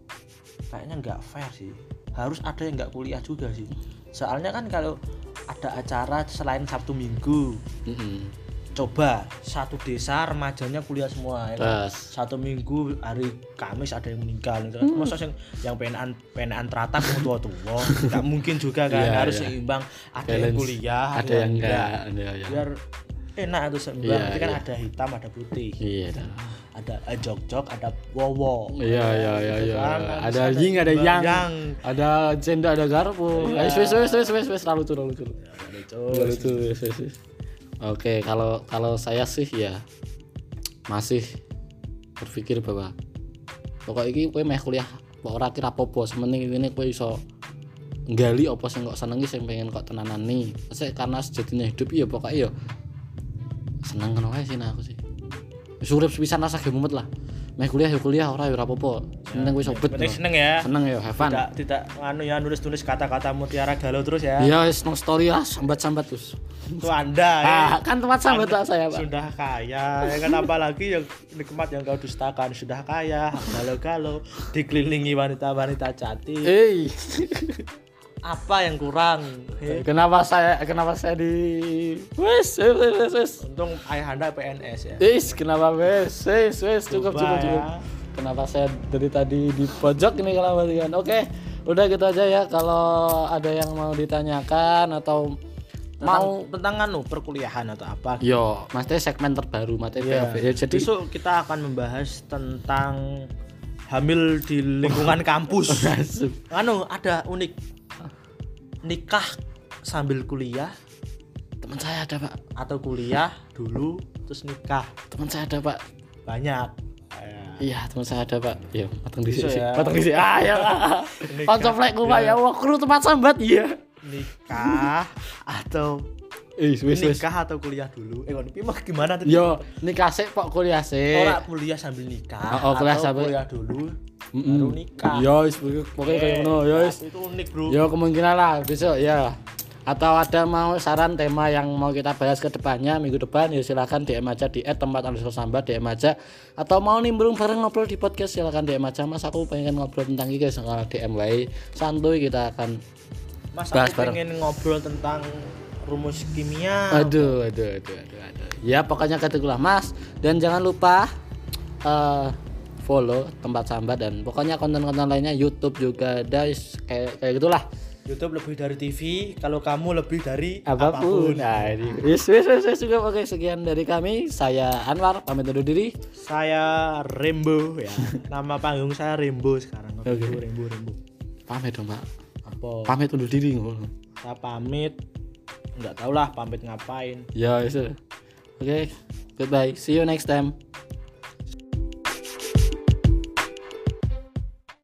kayaknya nggak fair sih. Harus ada yang nggak kuliah juga sih. Soalnya kan kalau ada acara selain Sabtu Minggu, Mm-mm. coba satu desa remajanya kuliah semua ya kan? Satu minggu hari Kamis ada yang meninggal gitu kan. Masa yang yang penan penan teratak tua tua *laughs* nggak mungkin juga kan Iya, harus iya. seimbang ada yang Balance. kuliah ada yang enggak. Yang biar enak tuh seimbang Nanti kan iya. ada hitam ada putih Iya. dah. Ada eh, jok-jok ada wowo Iya iya iya Gitu iya. kan. Ada Harus yin ada yang. Ada jenda ada garpu. Iya. Wes wes wes wes wes lucu terlalu lucu. Ada Terlalu cus. lucu wes wes. Oke, kalau kalau saya sih ya masih berpikir bahwa pokok iki kowe meh kuliah kok ora kira apa-apa sementing ini kowe iso nggali apa sing kok senengi sing pengen kok tenanan nih karena sejatinya hidup iya pokoknya ya seneng kan wae sih nah aku sih wis urip sepisan rasa ge mumet lah. Meh kuliah ya kuliah ora ya ora apa-apa. Penting wis obet penting no. seneng ya. Seneng ya have fun. Tidak tidak anu ya nulis tulis kata-kata mutiara galau terus ya. Iya wis nang story ah sambat-sambat terus. Itu anda ya. Ah kan tempat sambat lah saya pak. Sudah kaya. Ya kan apalagi yang nikmat yang kau dustakan. Sudah kaya galau-galau dikelilingi wanita-wanita cantik. Eh apa yang kurang Eh, kenapa saya kenapa saya di wes wes wes wes, untung ayah anda PNS ya Is, kenapa wes wes wes cukup cukup cukup ya. kenapa saya dari tadi di pojok ini kalau kan oke udah gitu aja ya kalau ada yang mau ditanyakan atau mau tentang, anu perkuliahan atau apa yo maksudnya segmen terbaru materi Iya. POV. Ya, jadi besok kita akan membahas tentang hamil di lingkungan kampus anu ada unik nikah sambil kuliah. Teman saya ada pak. Atau kuliah dulu terus nikah. Teman saya ada pak. Banyak. Ya. iya teman saya ada pak. Iya matang di sini ya. matang di sini ah ya *laughs* Nikah. konco flekku pak. Ya wah kru tempat sambat. Iya. Nikah atau Is, wis wis. nikah atau kuliah dulu. Eh ini mah gimana tadi? Yo nikah sih pak kuliah sih Ora kuliah sambil nikah Oh, oh, kuliah atau sambil- kuliah dulu Mm-mm. baru nikah. Wis pokoknya kayak ngono, wis. itu unik bro Yo kemungkinan lah besok ya. Atau ada mau saran tema yang mau kita bahas ke depannya minggu depan ya silakan DM aja di tempat underscore sambat DM aja. Atau mau nimbrung bareng ngobrol di podcast silakan DM aja. Mas aku pengen ngobrol tentang ini guys kalau DM wae santuy kita akan mas bahas aku bareng. pengen ngobrol tentang rumus kimia. Aduh aduh aduh aduh aduh. Ya pokoknya ketegulah mas. Dan jangan lupa eh follow tempat sambat dan pokoknya konten-konten lainnya YouTube juga ada kayak kayak gitulah YouTube lebih dari TV kalau kamu lebih dari apa pun. Nah, ini juga oke sekian dari kami. Saya Anwar pamit undur diri. saya Rembo ya nama panggung saya Rembo sekarang Oke. Rembo Rembo Rembo Pamit dong, Pak. apa Pamit undur diri ngono. saya pamit nggak tahu lah pamit ngapain Ya, wis. Oke. Goodbye. See you next time.